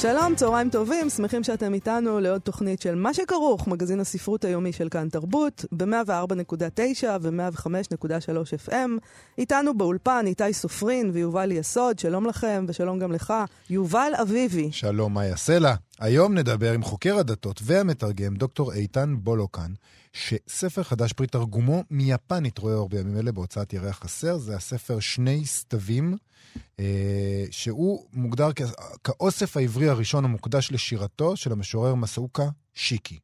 שלום, צהריים טובים, שמחים שאתם איתנו לעוד תוכנית של מה שכרוך, מגזין הספרות היומי של כאן תרבות, ב-104.9 ו-105.3 FM. איתנו באולפן איתי סופרין ויובל יסוד, שלום לכם ושלום גם לך, יובל אביבי. שלום, יעשה לה? היום נדבר עם חוקר הדתות והמתרגם דוקטור איתן בולוקן, שספר חדש פרי תרגומו מיפנית רואה אור בימים אלה בהוצאת ירח חסר, זה הספר שני סתווים. אה, שהוא מוגדר כאוסף העברי הראשון המוקדש לשירתו של המשורר מסאוקה שיקי.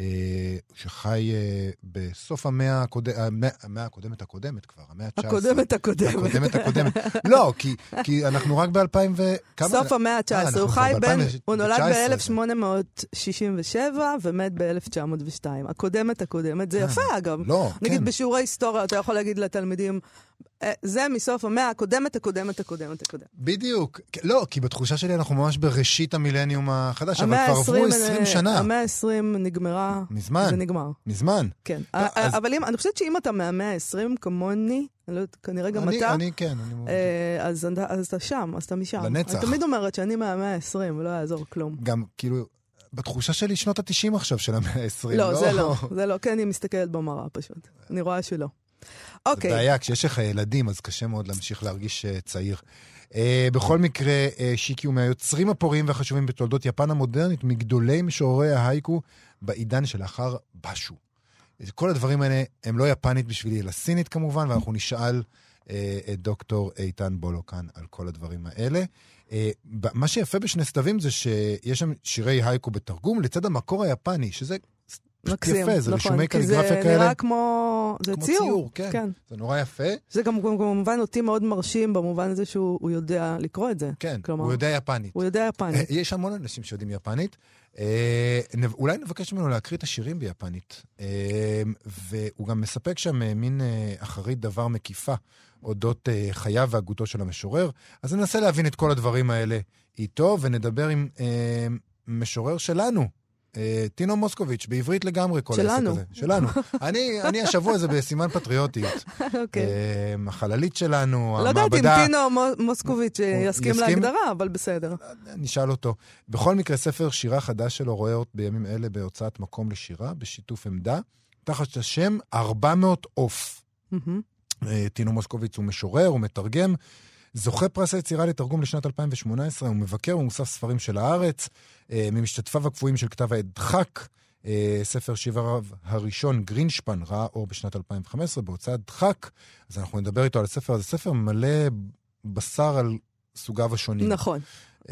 אה, שחי אה, בסוף המאה הקודמת, המאה הקודמת הקודמת כבר, המאה ה-19. הקודמת הקודמת. הקודמת הקודמת. לא, כי, כי אנחנו רק ב-2000 ו... סוף המאה ה-19. הוא חי בין, הוא נולד ב-1867 ומת ב-1902. הקודמת הקודמת. זה יפה, אגב. לא, נגיד כן. בשיעורי היסטוריה, אתה יכול להגיד לתלמידים, אה, זה מסוף המאה הקודמת, הקודמת, הקודמת, הקודמת. בדיוק. לא, כי בתחושה שלי אנחנו ממש בראשית המילניום החדש, אבל כבר עברו 20 שנה. המאה ה-20 נגמרה. מזמן. זה נגמר. מזמן. כן. לא, אז... אבל אם, אני חושבת שאם אתה מהמאה ה-20 כמוני, אני לא יודעת, כנראה גם אני, אתה, אני כן, אני... אה, אז, אז אתה שם, אז אתה משם. לנצח. אני תמיד אומרת שאני מהמאה ה-20, ולא יעזור כלום. גם, כאילו... בתחושה שלי שנות ה-90 עכשיו של המאה ה-20. לא, זה לא, זה לא, כן, אני מסתכלת במראה פשוט. אני רואה שלא. אוקיי. זה בעיה, כשיש לך ילדים, אז קשה מאוד להמשיך להרגיש uh, צעיר. Uh, בכל מקרה, uh, שיקי הוא מהיוצרים הפוריים והחשובים בתולדות יפן המודרנית, מגדולי משוררי ההייקו בעידן שלאחר בשו. כל הדברים האלה הם לא יפנית בשבילי, אלא סינית כמובן, ואנחנו נשאל uh, את דוקטור איתן בולוקן על כל הדברים האלה. Uh, מה שיפה בשני סתווים זה שיש שם שירי הייקו בתרגום, לצד המקור היפני, שזה מקסים, יפה, זה נכון, רישומי קליגרפיה כאלה. כי זה נראה כמו... זה כמו ציור. ציור, כן. כן. זה נורא יפה. זה גם כמובן אותי מאוד מרשים במובן הזה שהוא יודע לקרוא את זה. כן, כלומר, הוא יודע יפנית. הוא יודע יפנית. יש המון אנשים שיודעים יפנית. אה, אולי נבקש ממנו להקריא את השירים ביפנית. אה, והוא גם מספק שם אה, מין אחרית דבר מקיפה אודות חייו והגותו של המשורר. אז ננסה להבין את כל הדברים האלה איתו, ונדבר עם משורר שלנו, טינו מוסקוביץ', בעברית לגמרי כל העסק הזה. שלנו. אני, אני השבוע הזה בסימן פטריוטיות. אוקיי. החללית שלנו, לא המעבדה... יודעת אם טינו מוסקוביץ' יסכים להגדרה, אבל בסדר. נשאל אותו. בכל מקרה, ספר שירה חדש שלו רואה אות בימים אלה בהוצאת מקום לשירה, בשיתוף עמדה, תחת השם 400 עוף. טינו מוסקוביץ' הוא משורר, הוא מתרגם. זוכה פרס היצירה לתרגום לשנת 2018, הוא מבקר ומוסף ספרים של הארץ, ממשתתפיו הקבועים של כתב העת דחק, ספר שיבריו הראשון, גרינשפן, ראה אור בשנת 2015 בהוצאת דחק, אז אנחנו נדבר איתו על הספר הזה, ספר מלא בשר על סוגיו השונים. נכון.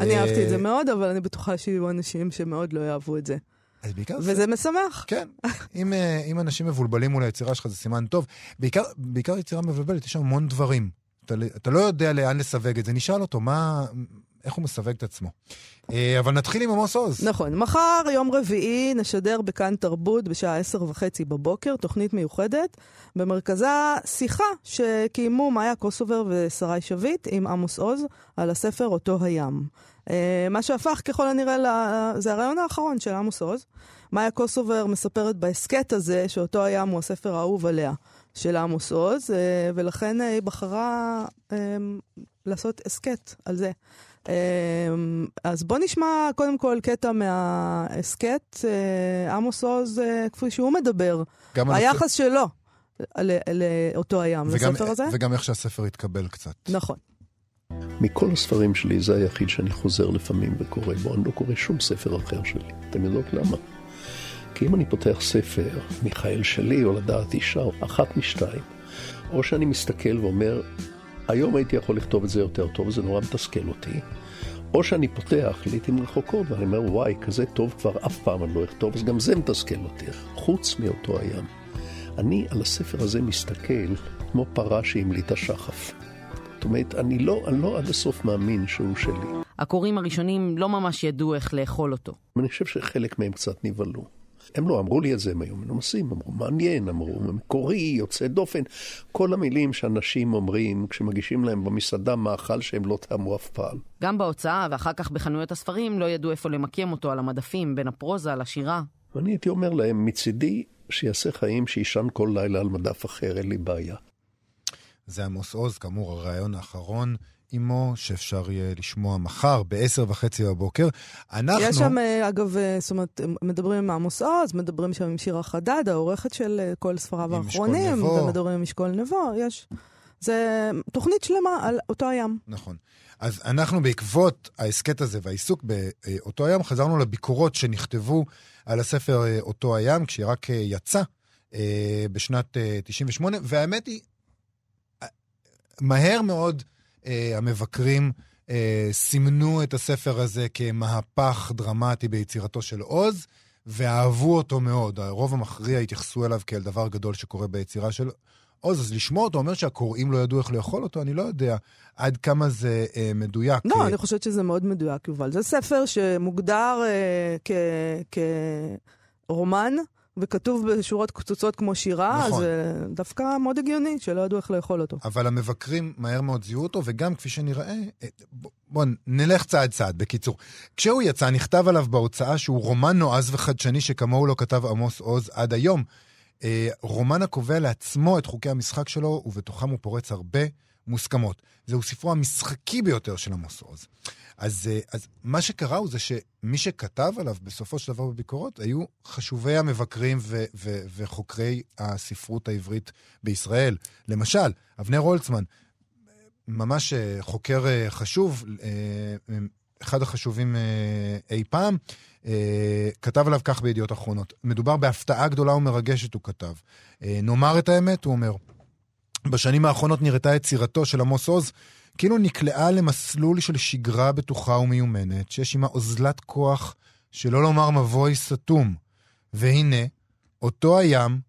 אני אהבתי את זה מאוד, אבל אני בטוחה שיהיו אנשים שמאוד לא יאהבו את זה. אז בעיקר וזה זה... משמח. כן. אם, אם אנשים מבולבלים מול היצירה שלך, זה סימן טוב. בעיקר, בעיקר יצירה מבולבלת, יש שם המון דברים. אתה, אתה לא יודע לאן לסווג את זה, נשאל אותו מה, איך הוא מסווג את עצמו. אבל נתחיל עם עמוס עוז. נכון. מחר, יום רביעי, נשדר בכאן תרבות בשעה עשר וחצי בבוקר, תוכנית מיוחדת. במרכזה שיחה שקיימו מאיה קוסובר ושרי שביט עם עמוס עוז על הספר אותו הים. מה שהפך ככל הנראה, זה הרעיון האחרון של עמוס עוז. מאיה קוסובר מספרת בהסכת הזה שאותו הים הוא הספר האהוב עליה. של עמוס עוז, ולכן היא בחרה לעשות הסכת על זה. אז בוא נשמע קודם כל קטע מההסכת, עמוס עוז, כפי שהוא מדבר, היחס שלו לאותו הים, וגם, לספר הזה. וגם איך שהספר התקבל קצת. נכון. מכל הספרים שלי זה היחיד שאני חוזר לפעמים וקורא בו, אני לא קורא שום ספר אחר שלי. אתם יודעות למה? כי אם אני פותח ספר, מיכאל שלי או לדעת אישה, אחת משתיים, או שאני מסתכל ואומר, היום הייתי יכול לכתוב את זה יותר טוב, זה נורא מתסכל אותי, או שאני פותח לעיתים רחוקות ואני אומר, וואי, כזה טוב כבר אף פעם אני לא אכתוב, אז גם זה מתסכל אותי, חוץ מאותו הים. אני על הספר הזה מסתכל כמו פרה שהמליטה שחף. זאת אומרת, אני לא, אני לא עד הסוף מאמין שהוא שלי. הקוראים הראשונים לא ממש ידעו איך לאכול אותו. אני חושב שחלק מהם קצת נבהלו. הם לא אמרו לי את זה, הם היו מנומסים, אמרו מעניין, אמרו מקורי, יוצא דופן. כל המילים שאנשים אומרים כשמגישים להם במסעדה מאכל שהם לא טעמו אף פעם. גם בהוצאה ואחר כך בחנויות הספרים לא ידעו איפה למקם אותו על המדפים, בין הפרוזה לשירה. ואני הייתי אומר להם, מצידי, שיעשה חיים שישן כל לילה על מדף אחר, אין לי בעיה. זה עמוס עוז, כאמור, הרעיון האחרון עמו, שאפשר יהיה לשמוע מחר ב-10 וחצי בבוקר. אנחנו... יש שם, אה, אגב, אה, זאת אומרת, מדברים עם עמוס עוז, מדברים שם עם שירה חדד, העורכת של אה, כל ספריו האחרונים, ומדברים עם אשכול נבו, יש... זה תוכנית שלמה על אותו הים. נכון. אז אנחנו בעקבות ההסכת הזה והעיסוק באותו הים, חזרנו לביקורות שנכתבו על הספר אותו הים, כשרק יצא בשנת 98, והאמת היא, מהר מאוד המבקרים אה, סימנו את הספר הזה כמהפך דרמטי ביצירתו של עוז, ואהבו אותו מאוד. הרוב המכריע התייחסו אליו כאל דבר גדול שקורה ביצירה של עוז. אז לשמוע אותו אומר שהקוראים לא ידעו איך לאכול אותו, אני לא יודע עד כמה זה אה, מדויק. לא, אני חושבת שזה מאוד מדויק, יובל. זה ספר שמוגדר אה, כרומן. וכתוב בשורות קצוצות כמו שירה, נכון. זה דווקא מאוד הגיוני, שלא ידעו איך לאכול אותו. אבל המבקרים מהר מאוד זיהו אותו, וגם כפי שנראה, אה, בואו נלך צעד צעד, בקיצור. כשהוא יצא, נכתב עליו בהוצאה שהוא רומן נועז וחדשני שכמוהו לא כתב עמוס עוז עד היום. אה, רומן הקובע לעצמו את חוקי המשחק שלו, ובתוכם הוא פורץ הרבה מוסכמות. זהו ספרו המשחקי ביותר של עמוס עוז. אז, אה, אז מה שקרה הוא זה שמי שכתב עליו בסופו של דבר בביקורות היו חשובי המבקרים ו- ו- וחוקרי הספרות העברית בישראל. למשל, אבנר הולצמן, ממש אה, חוקר אה, חשוב, אחד החשובים אי פעם, כתב עליו כך בידיעות אחרונות. מדובר בהפתעה גדולה ומרגשת, הוא כתב. נאמר את האמת, הוא אומר, בשנים האחרונות נראתה יצירתו של עמוס עוז כאילו נקלעה למסלול של שגרה בטוחה ומיומנת, שיש עימה אוזלת כוח, שלא לומר מבוי סתום. והנה, אותו הים,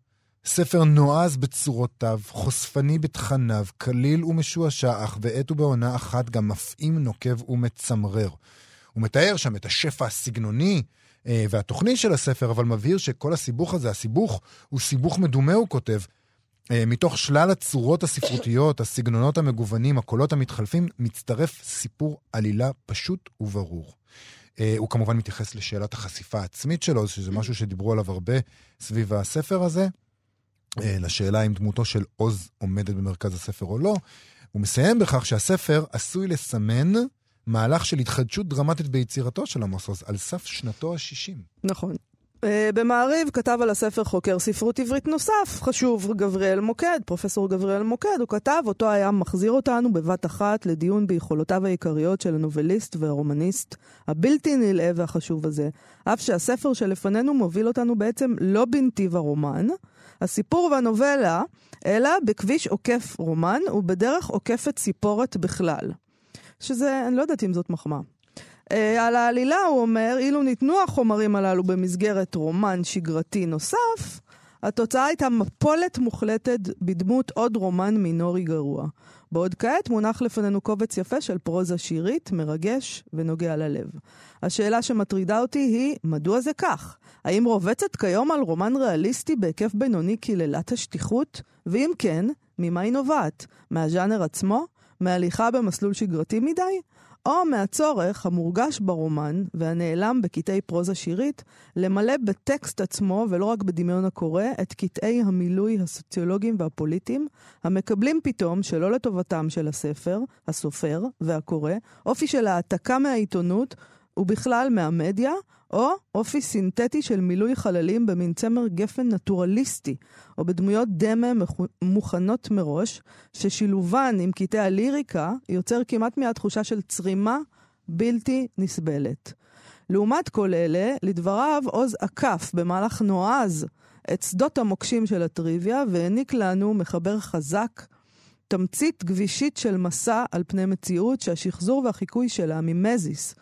ספר נועז בצורותיו, חושפני בתכניו, קליל ומשועשע, אך בעת ובעונה אחת גם מפעים, נוקב ומצמרר. הוא מתאר שם את השפע הסגנוני אה, והתוכני של הספר, אבל מבהיר שכל הסיבוך הזה, הסיבוך, הוא סיבוך מדומה, הוא כותב, מתוך שלל הצורות הספרותיות, הסגנונות המגוונים, הקולות המתחלפים, מצטרף סיפור עלילה פשוט וברור. אה, הוא כמובן מתייחס לשאלת החשיפה העצמית שלו, שזה משהו שדיברו עליו הרבה סביב הספר הזה, אה, לשאלה אם דמותו של עוז עומדת במרכז הספר או לא. הוא מסיים בכך שהספר עשוי לסמן מהלך של התחדשות דרמטית ביצירתו של עמוס עוז, על סף שנתו ה-60. נכון. Uh, במעריב כתב על הספר חוקר ספרות עברית נוסף, חשוב, גבריאל מוקד, פרופסור גבריאל מוקד, הוא כתב, אותו היה מחזיר אותנו בבת אחת לדיון ביכולותיו העיקריות של הנובליסט והרומניסט הבלתי נלאה והחשוב הזה, אף שהספר שלפנינו מוביל אותנו בעצם לא בנתיב הרומן, הסיפור והנובלה, אלא בכביש עוקף רומן ובדרך עוקפת ציפורת בכלל. שזה, אני לא יודעת אם זאת מחמאה. Uh, על העלילה הוא אומר, אילו ניתנו החומרים הללו במסגרת רומן שגרתי נוסף, התוצאה הייתה מפולת מוחלטת בדמות עוד רומן מינורי גרוע. בעוד כעת מונח לפנינו קובץ יפה של פרוזה שירית, מרגש ונוגע ללב. השאלה שמטרידה אותי היא, מדוע זה כך? האם רובצת כיום על רומן ריאליסטי בהיקף בינוני קללת השטיחות? ואם כן, ממה היא נובעת? מהז'אנר עצמו? מהליכה במסלול שגרתי מדי? או מהצורך המורגש ברומן והנעלם בקטעי פרוזה שירית, למלא בטקסט עצמו, ולא רק בדמיון הקורא, את קטעי המילוי הסוציולוגיים והפוליטיים, המקבלים פתאום, שלא לטובתם של הספר, הסופר והקורא, אופי של העתקה מהעיתונות, ובכלל מהמדיה, או אופי סינתטי של מילוי חללים במין צמר גפן נטורליסטי, או בדמויות דמה מוכנות מראש, ששילובן עם קטעי הליריקה יוצר כמעט מיד תחושה של צרימה בלתי נסבלת. לעומת כל אלה, לדבריו, עוז עקף במהלך נועז את שדות המוקשים של הטריוויה והעניק לנו מחבר חזק, תמצית גבישית של מסע על פני מציאות שהשחזור והחיקוי שלה ממזיס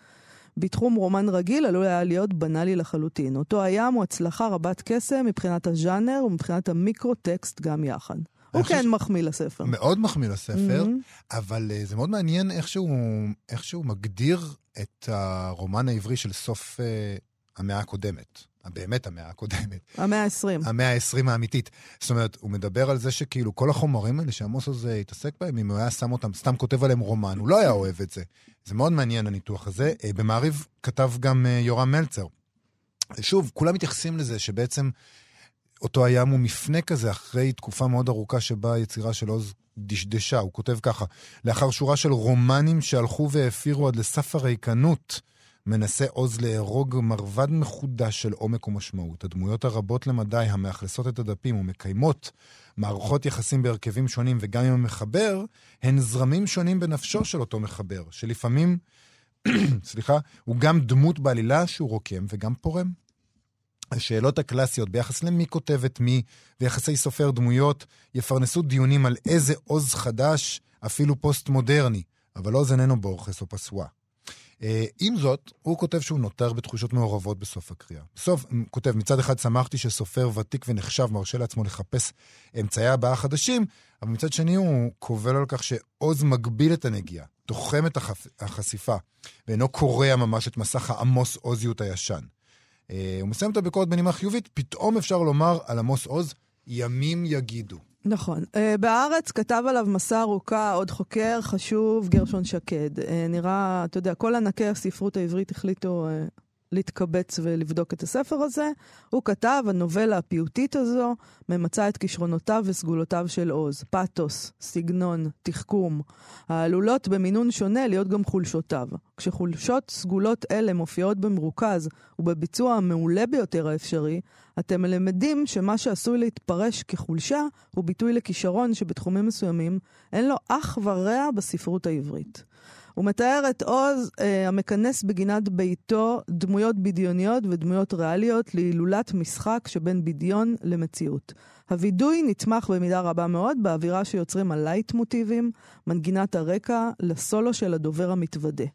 בתחום רומן רגיל עלול היה להיות בנאלי לחלוטין. אותו הים הוא הצלחה רבת קסם מבחינת הז'אנר ומבחינת המיקרו-טקסט גם יחד. הוא כן חושב... מחמיא לספר. מאוד מחמיא לספר, mm-hmm. אבל uh, זה מאוד מעניין איך שהוא, איך שהוא מגדיר את הרומן העברי של סוף uh, המאה הקודמת. באמת המאה הקודמת. המאה ה-20. המאה ה-20 האמיתית. זאת אומרת, הוא מדבר על זה שכאילו כל החומרים האלה שעמוס הזה התעסק בהם, אם הוא היה שם אותם, סתם כותב עליהם רומן, הוא לא היה אוהב את זה. זה מאוד מעניין הניתוח הזה. אה, במעריב כתב גם אה, יורם מלצר. שוב, כולם מתייחסים לזה שבעצם אותו הים הוא מפנה כזה אחרי תקופה מאוד ארוכה שבה היצירה של עוז דשדשה. הוא כותב ככה, לאחר שורה של רומנים שהלכו והעפירו עד לסף הריקנות, מנסה עוז לארוג מרבד מחודש של עומק ומשמעות. הדמויות הרבות למדי המאכלסות את הדפים ומקיימות מערכות יחסים בהרכבים שונים וגם עם המחבר, הן זרמים שונים בנפשו של אותו מחבר, שלפעמים, סליחה, הוא גם דמות בעלילה שהוא רוקם וגם פורם. השאלות הקלאסיות ביחס למי כותב את מי ויחסי סופר דמויות יפרנסו דיונים על איזה עוז חדש, אפילו פוסט-מודרני, אבל עוז איננו בורכס או פסואה. אה, עם זאת, הוא כותב שהוא נותר בתחושות מעורבות בסוף הקריאה. בסוף, הוא כותב, מצד אחד שמחתי שסופר ותיק ונחשב מרשה לעצמו לחפש אמצעי הבעה חדשים, אבל מצד שני הוא קובל על כך שעוז מגביל את הנגיעה, תוחם את החפ... החשיפה, ואינו קורע ממש את מסך העמוס עוזיות הישן. אה, הוא מסיים את הביקורת בנימה חיובית, פתאום אפשר לומר על עמוס עוז, ימים יגידו. נכון. Uh, בהארץ כתב עליו מסע ארוכה עוד חוקר חשוב, גרשון שקד. Uh, נראה, אתה יודע, כל ענקי הספרות העברית החליטו uh, להתקבץ ולבדוק את הספר הזה. הוא כתב, הנובלה הפיוטית הזו ממצה את כישרונותיו וסגולותיו של עוז. פתוס, סגנון, תחכום, העלולות במינון שונה להיות גם חולשותיו. כשחולשות סגולות אלה מופיעות במרוכז ובביצוע המעולה ביותר האפשרי, אתם מלמדים שמה שעשוי להתפרש כחולשה הוא ביטוי לכישרון שבתחומים מסוימים אין לו אח ורע בספרות העברית. הוא מתאר את עוז אה, המכנס בגינת ביתו דמויות בדיוניות ודמויות ריאליות להילולת משחק שבין בדיון למציאות. הווידוי נתמך במידה רבה מאוד באווירה שיוצרים הלייט מוטיבים, מנגינת הרקע לסולו של הדובר המתוודה.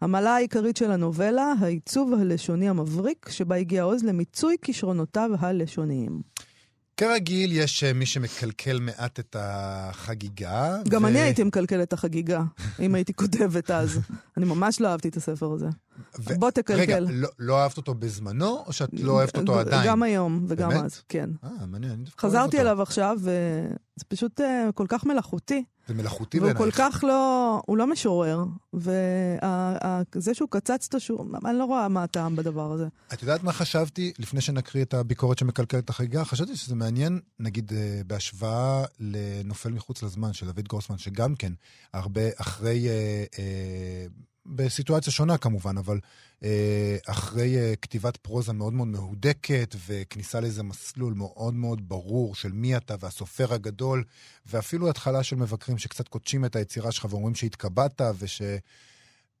המעלה העיקרית של הנובלה, העיצוב הלשוני המבריק, שבה הגיע עוז למיצוי כישרונותיו הלשוניים. כרגיל, יש אה, מי שמקלקל מעט את החגיגה. גם ו... אני הייתי מקלקל את החגיגה, אם הייתי כותבת אז. אני ממש לא אהבתי את הספר הזה. ו... בוא תקלקל. רגע, לא, לא אהבת אותו בזמנו, או שאת לא אוהבת אותו עדיין? גם היום וגם באמת? אז, כן. אה, מעניין. חזרתי אליו עכשיו, וזה פשוט uh, כל כך מלאכותי. זה מלאכותי בעינייך. והוא כל כך לא, הוא לא משורר, וזה שהוא קצץ את השור, אני לא רואה מה הטעם בדבר הזה. את יודעת מה חשבתי, לפני שנקריא את הביקורת שמקלקלת את החגיגה? חשבתי שזה מעניין, נגיד, אה, בהשוואה לנופל מחוץ לזמן של דוד גרוסמן, שגם כן, הרבה אחרי... אה, אה, בסיטואציה שונה כמובן, אבל אה, אחרי אה, כתיבת פרוזה מאוד מאוד מהודקת וכניסה לאיזה מסלול מאוד מאוד ברור של מי אתה והסופר הגדול, ואפילו התחלה של מבקרים שקצת קודשים את היצירה שלך ואומרים שהתקבעת וש...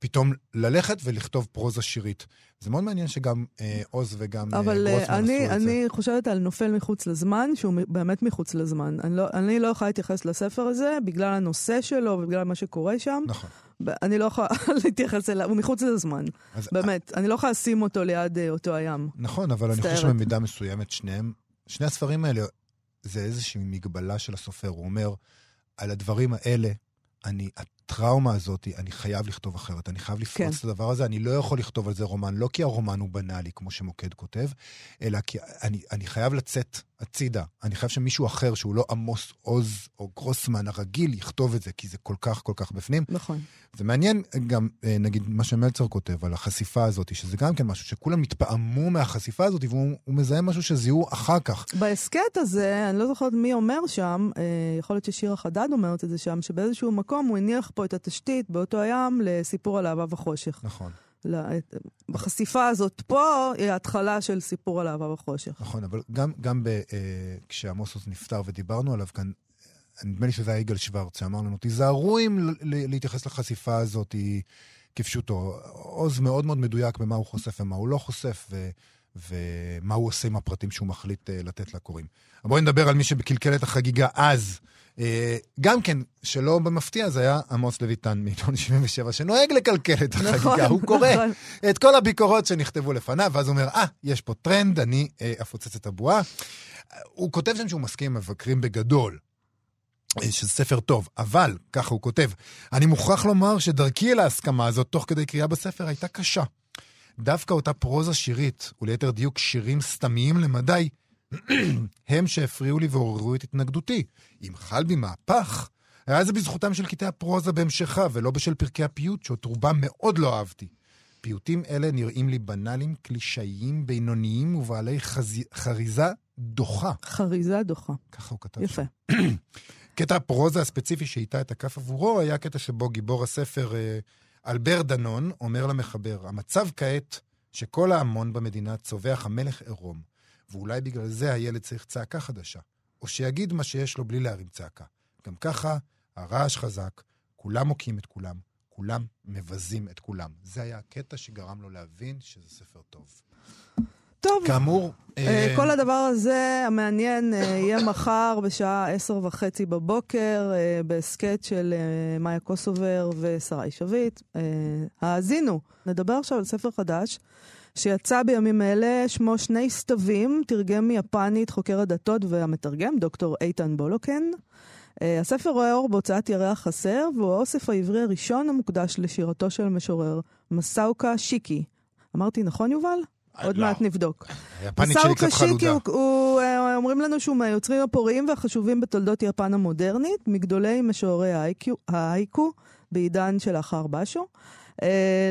פתאום ללכת ולכתוב פרוזה שירית. זה מאוד מעניין שגם אה, עוז וגם אה, גרוסמן עשו את זה. אבל אני חושבת על נופל מחוץ לזמן, שהוא באמת מחוץ לזמן. אני לא, אני לא יכולה להתייחס לספר הזה בגלל הנושא שלו ובגלל מה שקורה שם. נכון. אני לא יכולה להתייחס אליו, הוא מחוץ לזמן. באמת, אני לא יכולה לשים אותו ליד אה, אותו הים. נכון, אבל אני חושב שבמידה מסוימת שניהם, שני הספרים האלה, זה איזושהי מגבלה של הסופר. הוא אומר, על הדברים האלה, אני, הטראומה הזאת, אני חייב לכתוב אחרת, אני חייב לפרוץ כן. את הדבר הזה, אני לא יכול לכתוב על זה רומן, לא כי הרומן הוא בנאלי, כמו שמוקד כותב, אלא כי אני, אני חייב לצאת הצידה. אני חייב שמישהו אחר, שהוא לא עמוס עוז או גרוסמן הרגיל, יכתוב את זה, כי זה כל כך כל כך בפנים. נכון. זה מעניין גם, אה, נגיד, מה שמלצר כותב על החשיפה הזאת, שזה גם כן משהו שכולם התפעמו מהחשיפה הזאת, והוא מזהה משהו שזיהו אחר כך. בהסכת הזה, אני לא זוכרת מי אומר שם, אה, יכול להיות ששירה חדד אומרת את זה שם, שבאיזשהו מקום הוא הניח פה את התשתית באותו הים לסיפור על אהבה וחושך. נכון. בחשיפה הזאת פה, היא ההתחלה של סיפור על אהבה וחושך. נכון, אבל גם, גם ב, אה, כשעמוס עוז נפטר ודיברנו עליו כאן, נדמה לי שזה היה יגאל שוורץ שאמר לנו, תיזהרו אם להתייחס לחשיפה הזאת כפשוטו. עוז מאוד מאוד מדויק במה הוא חושף ומה הוא לא חושף, ו, ומה הוא עושה עם הפרטים שהוא מחליט uh, לתת לקוראים. בואי נדבר על מי שקלקל את החגיגה אז. Uh, גם כן, שלא במפתיע, זה היה עמוס לויטן מעיתון 77, שנוהג לקלקל את החגיגה. נכון, הוא קורא נכון. את כל הביקורות שנכתבו לפניו, ואז הוא אומר, אה, ah, יש פה טרנד, אני uh, אפוצץ את הבועה. הוא כותב שם שהוא מסכים עם מבקרים בגדול. שזה ספר טוב, אבל, ככה הוא כותב, אני מוכרח לומר שדרכי אל ההסכמה הזאת, תוך כדי קריאה בספר, הייתה קשה. דווקא אותה פרוזה שירית, וליתר דיוק שירים סתמיים למדי, הם שהפריעו לי ועוררו את התנגדותי. אם חל בי מהפך, היה זה בזכותם של קטעי הפרוזה בהמשכה, ולא בשל פרקי הפיוט, שאת רובם מאוד לא אהבתי. פיוטים אלה נראים לי בנאליים, קלישאיים, בינוניים ובעלי חז... חריזה דוחה. חריזה דוחה. ככה הוא כתב. יפה. קטע הפרוזה הספציפי שאיתה את הכף עבורו היה קטע שבו גיבור הספר אה, אלבר דנון אומר למחבר, המצב כעת שכל ההמון במדינה צווח המלך עירום, ואולי בגלל זה הילד צריך צעקה חדשה, או שיגיד מה שיש לו בלי להרים צעקה. גם ככה, הרעש חזק, כולם מוקיעים את כולם, כולם מבזים את כולם. זה היה הקטע שגרם לו להבין שזה ספר טוב. טוב, כאמור... אה, אה, כל הדבר הזה, המעניין, אה, יהיה מחר בשעה עשר וחצי בבוקר, אה, בהסכת של אה, מאיה קוסובר ושרי שביט. אה, האזינו. נדבר עכשיו על ספר חדש. שיצא בימים אלה, שמו שני סתווים, תרגם מיפנית חוקר הדתות והמתרגם, דוקטור איתן בולוקן. Uh, הספר רואה אור בהוצאת ירח חסר, והוא האוסף העברי הראשון המוקדש לשירתו של המשורר מסאוקה שיקי. אמרתי נכון, יובל? עוד לא. מעט נבדוק. היפנית שלי קצת שיקי, חלודה. הוא, הוא, אה, אומרים לנו שהוא מהיוצרים הפוריים והחשובים בתולדות יפן המודרנית, מגדולי משוררי ההייקו בעידן שלאחר בשו. Uh,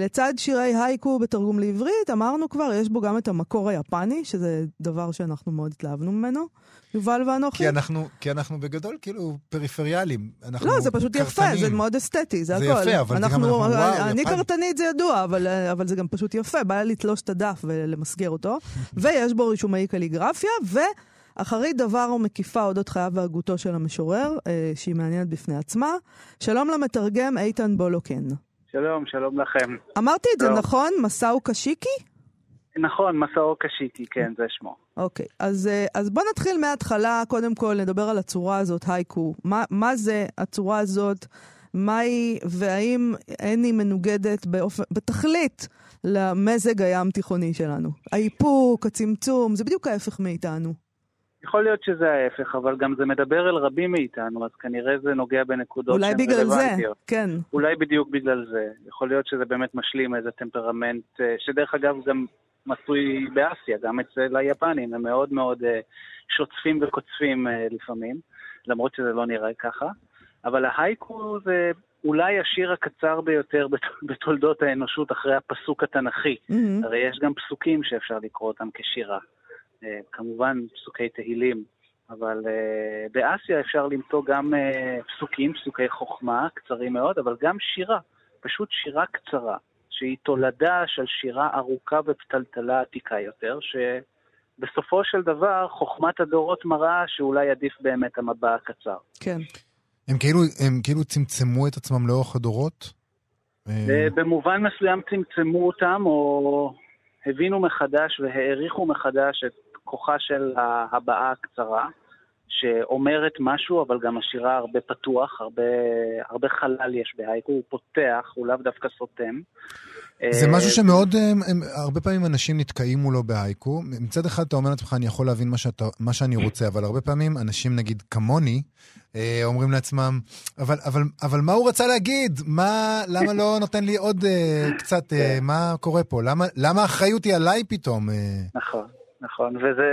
לצד שירי הייקו בתרגום לעברית, אמרנו כבר, יש בו גם את המקור היפני, שזה דבר שאנחנו מאוד התלהבנו ממנו. יובל ואנוכי. כי אנחנו, כי אנחנו בגדול כאילו פריפריאליים. אנחנו לא, זה פשוט יפה, קרתנים. זה מאוד אסתטי, זה, זה הכל. יפה, אבל זה גם אנחנו, אנחנו, וואו, אני יפני. קרתנית, זה ידוע, אבל, אבל זה גם פשוט יפה, בא לתלוש את הדף ולמסגר אותו, ויש בו רישומי קליגרפיה, ואחרית דבר ומקיפה אודות חייו והגותו של המשורר, אה, שהיא מעניינת בפני עצמה. שלום למתרגם איתן בולוקן. שלום, שלום לכם. אמרתי את זה. נכון? מסאו קשיקי? נכון, מסאו קשיטי, כן, זה שמו. אוקיי, אז, אה, אז בוא נתחיל מההתחלה, קודם כל נדבר על הצורה הזאת, הייקו. מה, מה זה הצורה הזאת? מה היא, והאם אין היא מנוגדת באופן, בתכלית למזג הים תיכוני שלנו? האיפוק, הצמצום, זה בדיוק ההפך מאיתנו. יכול להיות שזה ההפך, אבל גם זה מדבר אל רבים מאיתנו, אז כנראה זה נוגע בנקודות אולי שהן בגלל זה, רלוונטיות. כן. אולי בדיוק בגלל זה. יכול להיות שזה באמת משלים איזה טמפרמנט, אה, שדרך אגב גם מצוי באסיה, גם אצל היפנים, הם מאוד מאוד אה, שוצפים וקוצפים אה, לפעמים, למרות שזה לא נראה ככה. אבל ההייקו זה אולי השיר הקצר ביותר בת- בתולדות האנושות אחרי הפסוק התנ"כי. מהמם. הרי יש גם פסוקים שאפשר לקרוא אותם כשירה. אה, כמובן פסוקי תהילים, אבל אה, באסיה אפשר למצוא גם אה, פסוקים, פסוקי חוכמה, קצרים מאוד, אבל גם שירה, פשוט שירה קצרה, שהיא תולדה של שירה ארוכה ופתלתלה עתיקה יותר, שבסופו של דבר חוכמת הדורות מראה שאולי עדיף באמת המבע הקצר. כן. הם כאילו, הם כאילו צמצמו את עצמם לאורך הדורות? במובן מסוים צמצמו אותם, או הבינו מחדש והעריכו מחדש את כוחה של ההבעה הקצרה, שאומרת משהו, אבל גם השירה הרבה פתוח, הרבה, הרבה חלל יש בהייקו, הוא פותח, הוא לאו דווקא סותם. זה אה, משהו שמאוד, הם, הם, הרבה פעמים אנשים נתקעים מולו בהייקו. מצד אחד אתה אומר לעצמך, אני יכול להבין מה, שאתה, מה שאני רוצה, אבל הרבה פעמים אנשים, נגיד כמוני, אה, אומרים לעצמם, אבל, אבל, אבל מה הוא רצה להגיד? מה, למה לא נותן לי עוד אה, קצת, אה, מה קורה פה? למה, למה האחריות היא עליי פתאום? אה? נכון, נכון, וזה,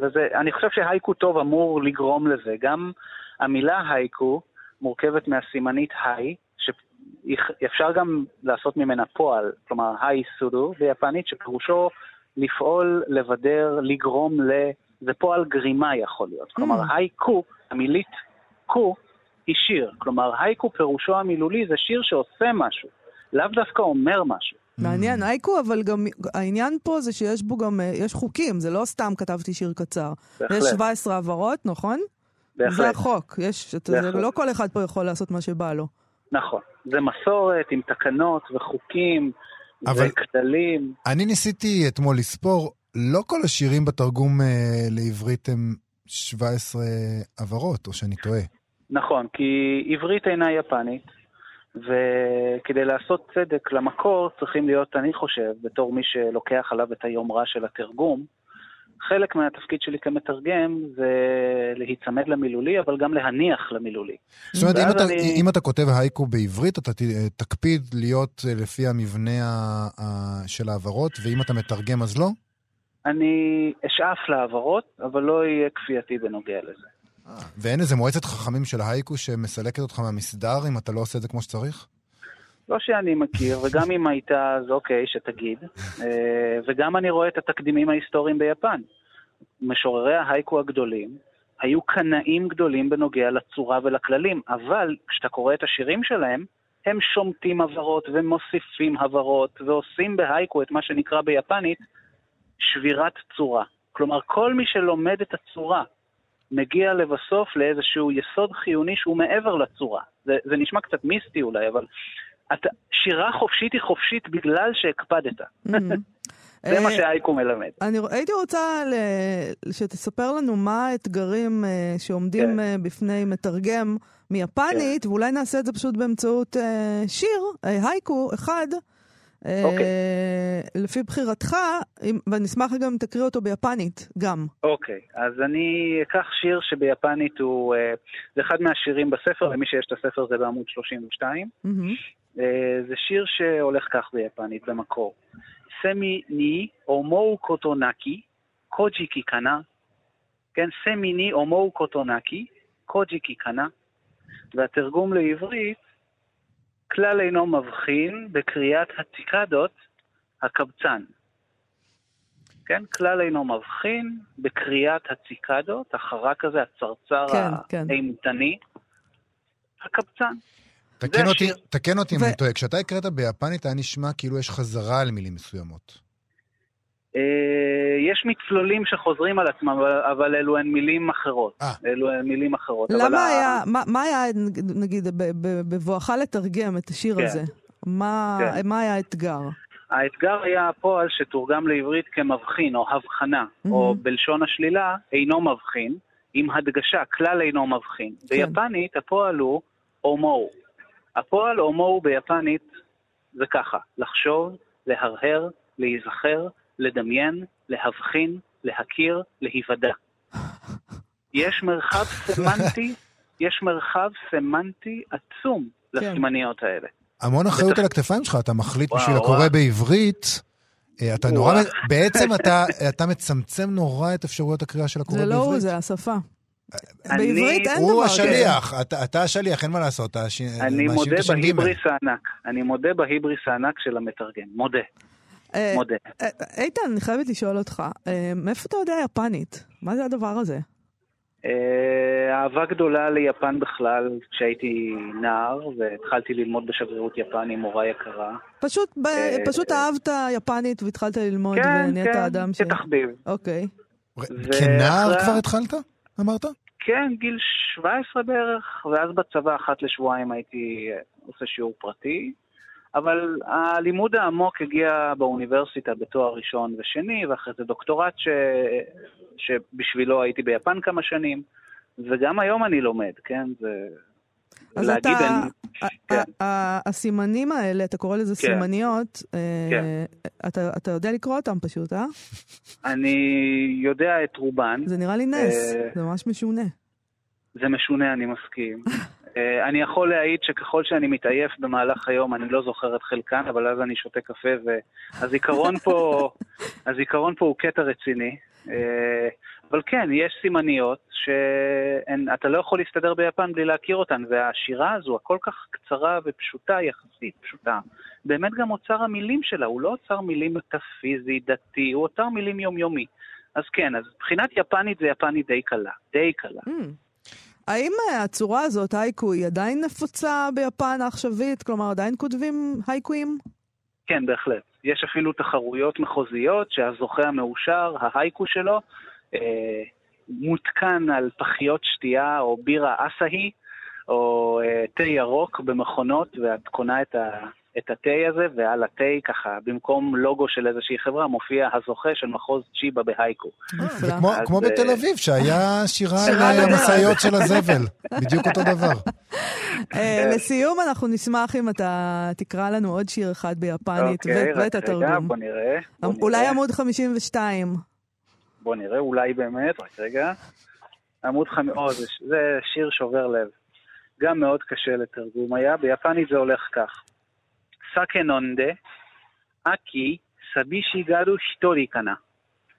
וזה, אני חושב שהייקו טוב אמור לגרום לזה. גם המילה הייקו מורכבת מהסימנית היי, שאפשר גם לעשות ממנה פועל, כלומר היי סודו ביפנית, שפירושו לפעול, לבדר, לגרום ל... זה פועל גרימה יכול להיות. כלומר, הייקו, המילית קו, היא שיר. כלומר, הייקו פירושו המילולי זה שיר שעושה משהו, לאו דווקא אומר משהו. מעניין, אייקו, אבל גם העניין פה זה שיש בו גם, אה, יש חוקים, זה לא סתם כתבתי שיר קצר. בהחלט. יש 17 הברות, נכון? זה בהחלט. החוק, יש, זה בהחלט. לא כל אחד פה יכול לעשות מה שבא לו. נכון. זה מסורת עם תקנות וחוקים אבל- וכללים. אני ניסיתי אתמול לספור, לא כל השירים בתרגום אה, לעברית הם 17 הברות, או שאני טועה. נכון, כי עברית אינה יפנית, וכדי לעשות צדק למקור צריכים להיות, אני חושב, בתור מי שלוקח עליו את היומרה של התרגום, חלק מהתפקיד שלי כמתרגם זה להיצמד למילולי, אבל גם להניח למילולי. זאת אומרת, אם אתה, אני... אם אתה כותב הייקו בעברית, אתה תקפיד להיות אה, לפי המבנה של העברות, ואם אתה מתרגם אז לא? אני אשאף לעברות, אבל לא יהיה כפייתי בנוגע לזה. ואין איזה מועצת חכמים של הייקו שמסלקת אותך מהמסדר אם אתה לא עושה את זה כמו שצריך? לא שאני מכיר, וגם אם הייתה, אז אוקיי, שתגיד. אה, וגם אני רואה את התקדימים ההיסטוריים ביפן. משוררי ההייקו הגדולים היו קנאים גדולים בנוגע לצורה ולכללים, אבל כשאתה קורא את השירים שלהם, הם שומטים הברות ומוסיפים הברות ועושים בהייקו את מה שנקרא ביפנית שבירת צורה. כלומר, כל מי שלומד את הצורה מגיע לבסוף לאיזשהו יסוד חיוני שהוא מעבר לצורה. זה, זה נשמע קצת מיסטי אולי, אבל אתה, שירה חופשית היא חופשית בגלל שהקפדת. זה מה אה, שהאייקו מלמד. אני הייתי רוצה שתספר לנו מה האתגרים אה, שעומדים כן. אה, בפני מתרגם מיפנית, כן. ואולי נעשה את זה פשוט באמצעות שיר, הייקו אחד. אוקיי. לפי בחירתך, ואני אשמח גם אם תקריא אותו ביפנית, גם. אוקיי, אז אני אקח שיר שביפנית הוא, זה אחד מהשירים בספר, למי שיש את הספר זה בעמוד 32. זה שיר שהולך כך ביפנית, במקור. סמי ני אומו קוטו נקי, קוג'יקי קנה, כן, סמי ני אומו קוטו נקי, קוג'יקי קנה, והתרגום לעברית, כלל אינו מבחין בקריאת הציקדות הקבצן. כן, כלל אינו מבחין בקריאת הציקדות, החרק הזה, הצרצר כן, האימתני, כן. הקבצן. תקן אותי, תקן אותי אם אני טועה, כשאתה הקראת ביפנית היה נשמע כאילו יש חזרה על מילים מסוימות. אה, יש מצלולים שחוזרים על עצמם, אבל אלו הן מילים אחרות. אה. אלו הן מילים אחרות. למה היה, מה היה, נגיד, בבואך לתרגם את השיר כן. הזה? מה כן. היה האתגר? האתגר היה הפועל שתורגם לעברית כמבחין או הבחנה, או בלשון השלילה, אינו מבחין, עם הדגשה, כלל אינו מבחין. כן. ביפנית הפועל הוא הומו. הפועל הומו ביפנית זה ככה, לחשוב, להרהר, להיזכר, לדמיין, להבחין, להכיר, להיוודע. יש מרחב סמנטי, יש מרחב סמנטי עצום כן. לסימניות האלה. המון אחריות על הכתפיים שלך, אתה מחליט בשביל הקורא בעברית. אה, אתה נורא, בעצם אתה, אתה מצמצם נורא את אפשרויות הקריאה של הקורא בעברית. זה לא הוא, זה השפה. בעברית אין דבר כזה. הוא השליח, אתה השליח, אין מה לעשות. אני מודה בהיבריס הענק. אני מודה בהיבריס הענק של המתרגם. מודה. אה, מודה. אה, איתן, אני חייבת לשאול אותך, אה, מאיפה אתה יודע יפנית? מה זה הדבר הזה? אהבה גדולה ליפן בכלל, כשהייתי נער, והתחלתי ללמוד בשגרירות יפן עם מורה יקרה. פשוט, פשוט אהבת יפנית והתחלת ללמוד כן, ונהיית כן, אדם ש... כן, כן, כתחביב. אוקיי. כנער כבר התחלת? אמרת? כן, גיל 17 בערך, ואז בצבא אחת לשבועיים הייתי עושה שיעור פרטי. אבל הלימוד העמוק הגיע באוניברסיטה בתואר ראשון ושני, ואחרי זה דוקטורט ש... שבשבילו הייתי ביפן כמה שנים, וגם היום אני לומד, כן? זה... אז אתה, אין... כן. הסימנים האלה, אתה קורא לזה כן. סימניות, אה, כן. אתה, אתה יודע לקרוא אותם פשוט, אה? אני יודע את רובן. זה נראה לי נס, אה, זה ממש משונה. זה משונה, אני מסכים. אה, אני יכול להעיד שככל שאני מתעייף במהלך היום, אני לא זוכר את חלקן, אבל אז אני שותה קפה, והזיכרון פה, הזיכרון פה הוא קטע רציני. אה, אבל כן, יש סימניות שאתה לא יכול להסתדר ביפן בלי להכיר אותן, והשירה הזו, הכל כך קצרה ופשוטה, יחסית פשוטה, באמת גם אוצר המילים שלה, הוא לא אוצר מילים מטאפיזי, דתי, הוא אוצר מילים יומיומי. אז כן, אז מבחינת יפנית זה יפנית די קלה, די קלה. Mm. האם אה, הצורה הזאת, הייקו, היא עדיין נפוצה ביפן העכשווית? כלומר, עדיין כותבים הייקויים? כן, בהחלט. יש אפילו תחרויות מחוזיות שהזוכה המאושר, ההייקו שלו, אה, מותקן על פחיות שתייה או בירה אסאי, או אה, תה ירוק במכונות, ואת קונה את ה... את התה הזה, ועל התה ככה, במקום לוגו של איזושהי חברה, מופיע הזוכה של מחוז צ'יבה בהייקו. זה כמו בתל אה, אביב, שהיה שירה על המשאיות של הזבל. בדיוק אותו דבר. אה, לסיום, אנחנו נשמח אם אתה תקרא לנו עוד שיר אחד ביפנית, אוקיי, ואת התרגום. רגע, בוא נראה. אולי עמוד 52. בוא נראה, אולי באמת, רק רגע. עמוד חמ... או, זה, זה שיר שובר לב. גם מאוד קשה לתרגום היה, ביפנית זה הולך כך. סאקה נונדה, אקי, סבישי גרו שיטורי קנה.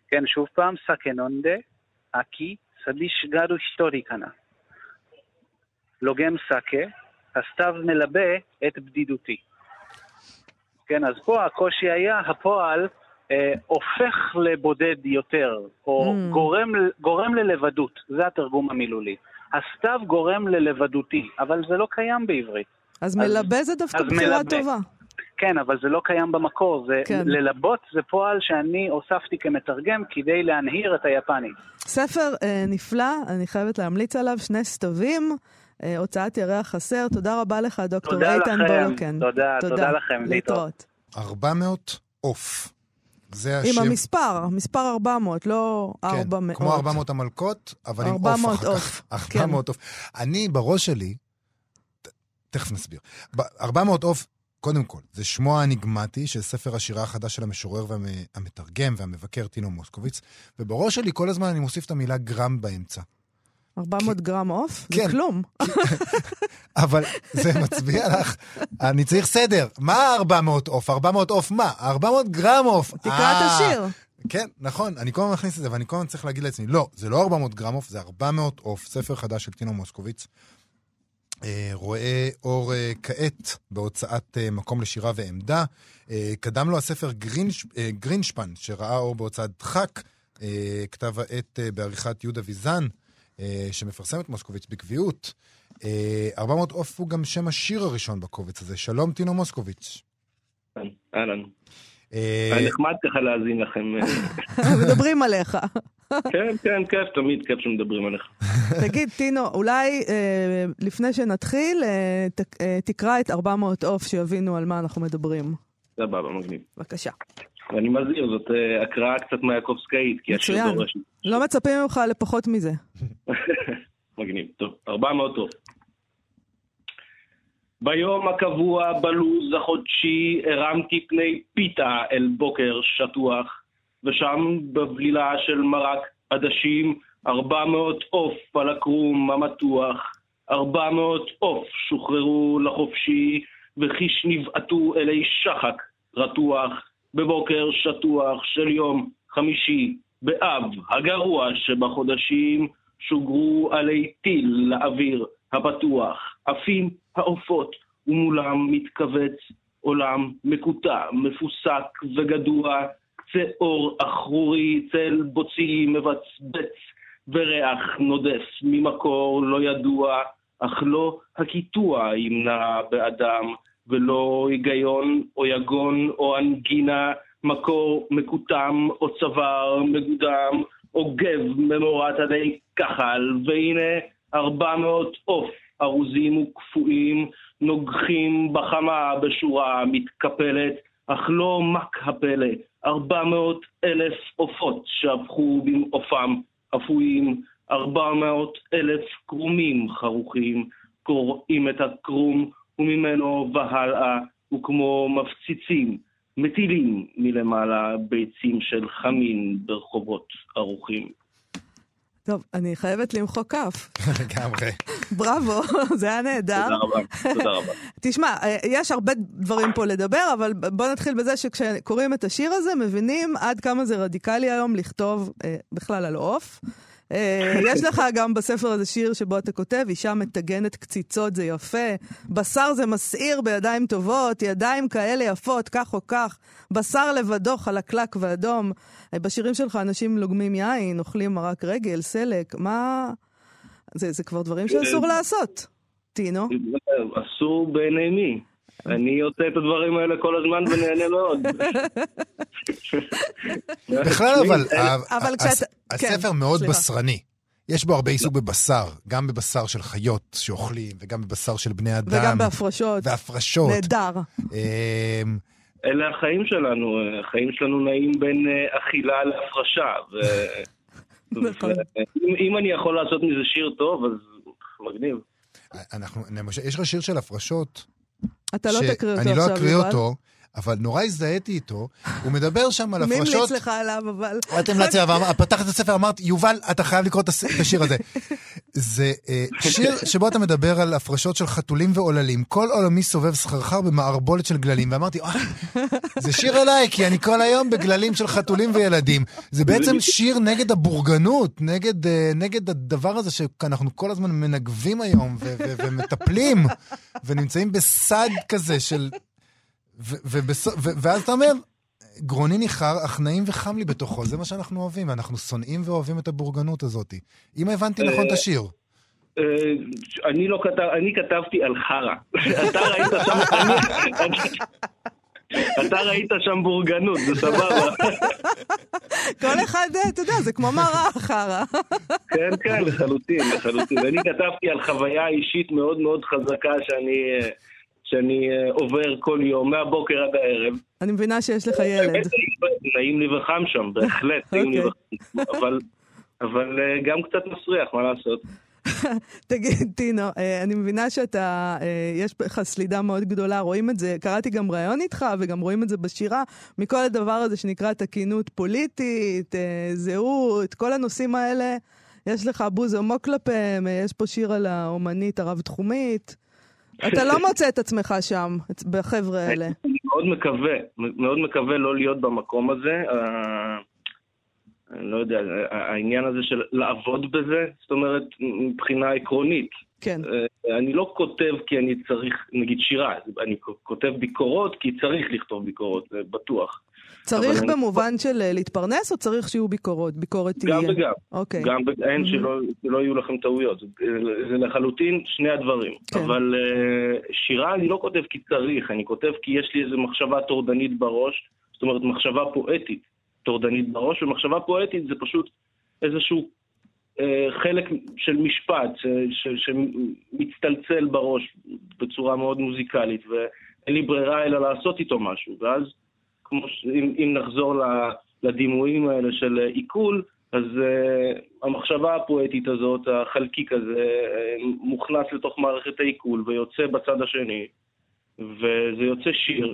כן, שוב פעם, סאקה נונדה, אקי, סביש גרו שיטורי קנה. לוגם סאקה, הסתיו מלבה את בדידותי. כן, אז פה הקושי היה, הפועל אה, הופך לבודד יותר, או mm. גורם, גורם ללבדות, זה התרגום המילולי. הסתיו גורם ללבדותי, אבל זה לא קיים בעברית. אז, אז מלבה זה דווקא בחירה מלבה. טובה. כן, אבל זה לא קיים במקור. זה, כן. ללבות זה פועל שאני הוספתי כמתרגם כדי להנהיר את היפנית. ספר אה, נפלא, אני חייבת להמליץ עליו, שני סתווים. אה, הוצאת ירח חסר. תודה רבה לך, דוקטור איתן בולוקן. תודה, תודה, תודה לכם. להתראות. 400 עוף. זה השם... עם המספר, מספר 400, לא כן, 400. כמו 400 המלכות, אבל עם עוף אחר כך. 400 עוף. כן. אני, בראש שלי, תכף נסביר. 400 עוף, קודם כל, זה שמו האניגמטי של ספר השירה החדש של המשורר והמתרגם והמבקר טינו מוסקוביץ, ובראש שלי כל הזמן אני מוסיף את המילה גרם באמצע. 400 גרם עוף? כן. זה כלום. אבל זה מצביע לך, אני צריך סדר. מה 400 עוף? 400 עוף מה? 400 גרם עוף. תקרא את אה, השיר. כן, נכון, אני כל הזמן מכניס את זה, ואני כל הזמן צריך להגיד לעצמי, לא, זה לא 400 גרם עוף, זה 400 עוף, ספר חדש של טינו מוסקוביץ. אה, רואה אור אה, כעת בהוצאת מקום לשירה ועמדה. קדם לו הספר גרינש, גרינשפן, שראה אור בהוצאת דחק, כתב העת בעריכת יהודה ויזן. אה, שמפרסם את מוסקוביץ בקביעות. 400 אה, עוף הוא גם שם השיר הראשון בקובץ הזה. שלום, טינו מוסקוביץ. אהלן. אה, היה נחמד ככה להאזין לכם. מדברים עליך. כן, כן, כיף, תמיד כיף שמדברים עליך. תגיד, טינו, אולי לפני שנתחיל, תקרא את 400 עוף שיבינו על מה אנחנו מדברים. סבבה, מגניב. בבקשה. ואני מזהיר, זאת אה, הקראה קצת מייקובסקאית, כי השיר דורש... לא מצפים ממך לפחות מזה. מגניב, טוב, 400 טוב. ביום הקבוע בלוז החודשי הרמתי פני פיתה אל בוקר שטוח, ושם בבלילה של מרק עדשים, 400 עוף על הקרום המתוח, 400 עוף שוחררו לחופשי, וחיש נבעטו אלי שחק רתוח, בבוקר שטוח של יום חמישי באב הגרוע שבחודשים שוגרו עלי טיל לאוויר הפתוח, עפים העופות ומולם מתכווץ עולם מקוטע, מפוסק וגדוע, קצה אור אחרורי, צל בוצי מבצבץ וריח נודף ממקור לא ידוע, אך לא הקיטוע ימנע באדם, ולא היגיון או יגון או אנגינה, מקור מקוטם או צוואר מגודם, או גב ממורת עדי כחל, והנה ארבע מאות עוף ארוזים וקפואים, נוגחים בחמה בשורה מתקפלת, אך לא מק הפלא, ארבע מאות אלף עופות שהפכו במעופם אפויים, ארבע מאות אלף קרומים חרוכים, קוראים את הקרום וממנו והלאה, וכמו מפציצים, מטילים מלמעלה ביצים של חמין ברחובות ערוכים. טוב, אני חייבת למחוא כף. לגמרי. בראבו, זה היה נהדר. תודה רבה, תודה רבה. תשמע, יש הרבה דברים פה לדבר, אבל בוא נתחיל בזה שכשקוראים את השיר הזה, מבינים עד כמה זה רדיקלי היום לכתוב אה, בכלל על עוף. אה, יש לך גם בספר הזה שיר שבו אתה כותב, אישה מטגנת קציצות, זה יפה. בשר זה מסעיר בידיים טובות, ידיים כאלה יפות, כך או כך. בשר לבדו חלקלק ואדום. אה, בשירים שלך אנשים לוגמים יין, אוכלים מרק רגל, סלק. מה... זה, זה כבר דברים שאסור לעשות. טינו? אסור בעיני מי? אני עושה את הדברים האלה כל הזמן ונהנה מאוד. בכלל אבל, הספר מאוד בשרני. יש בו הרבה עיסוק בבשר, גם בבשר של חיות שאוכלים, וגם בבשר של בני אדם. וגם בהפרשות. והפרשות. נהדר. אמ, אלה החיים שלנו, החיים שלנו נעים בין אה, אכילה להפרשה. נכון. אם אני יכול לעשות מזה שיר טוב, אז מגניב. אנחנו, יש לך שיר של הפרשות, אתה לא תקריא אותו עכשיו, יובל. אני לא אקריא אותו, אבל נורא הזדהיתי איתו, הוא מדבר שם על הפרשות... מי המליץ לך עליו, אבל... את המלצתי עליו, פתחת את הספר, אמרת, יובל, אתה חייב לקרוא את השיר הזה. זה אה, שיר שבו אתה מדבר על הפרשות של חתולים ועוללים. כל עולמי סובב סחרחר במערבולת של גללים, ואמרתי, זה שיר אליי, כי אני כל היום בגללים של חתולים וילדים. זה בעצם שיר נגד הבורגנות, נגד, אה, נגד הדבר הזה שאנחנו כל הזמן מנגבים היום ומטפלים, ונמצאים בסד כזה של... ואז אתה אומר, גרוני ניחר, אך נעים וחם לי בתוכו, זה מה שאנחנו אוהבים, ואנחנו שונאים ואוהבים את הבורגנות הזאת. אם הבנתי נכון את השיר. אה, אני לא כתב, אני כתבתי על חרא. אתה ראית שם... אתה ראית שם בורגנות, זה סבבה. כל אחד, אתה יודע, זה כמו מראה חרא. כן, כן, לחלוטין, לחלוטין. אני כתבתי על חוויה אישית מאוד מאוד חזקה שאני... שאני אה, עובר כל יום, מהבוקר עד הערב. אני מבינה שיש לך ילד. נעים לי וחם שם, בהחלט, נעים לי אוקיי. וחם. אבל אה, גם קצת מסריח, מה לעשות? תגיד, טינו, אה, אני מבינה שאתה, יש לך סלידה מאוד גדולה, רואים את זה, קראתי גם ראיון איתך וגם רואים את זה בשירה, מכל הדבר הזה שנקרא תקינות פוליטית, זהות, כל הנושאים האלה, יש לך בוז עמוק כלפיהם, יש פה שיר על האומנית הרב-תחומית. אתה לא מוצא את עצמך שם, בחבר'ה האלה. אני מאוד מקווה, מאוד מקווה לא להיות במקום הזה. אני לא יודע, העניין הזה של לעבוד בזה, זאת אומרת, מבחינה עקרונית. כן. אה, אני לא כותב כי אני צריך, נגיד שירה, אני כותב ביקורות כי צריך לכתוב ביקורות, זה בטוח. צריך במובן אני... של אה, להתפרנס, או צריך שיהיו ביקורות? ביקורת תהיה? גם וגם. אוקיי. גם אין, mm-hmm. שלא, שלא יהיו לכם טעויות. זה, לחלוטין שני הדברים. כן. אבל uh, שירה אני לא כותב כי צריך, אני כותב כי יש לי איזו מחשבה טורדנית בראש, זאת אומרת מחשבה פואטית טורדנית בראש, ומחשבה פואטית זה פשוט איזשהו uh, חלק של משפט שמצטלצל בראש בצורה מאוד מוזיקלית, ואין לי ברירה אלא לעשות איתו משהו, ואז... כמו ש... אם, אם נחזור לדימויים האלה של עיכול, אז uh, המחשבה הפואטית הזאת, החלקיק הזה, uh, מוכנס לתוך מערכת העיכול ויוצא בצד השני, וזה יוצא שיר,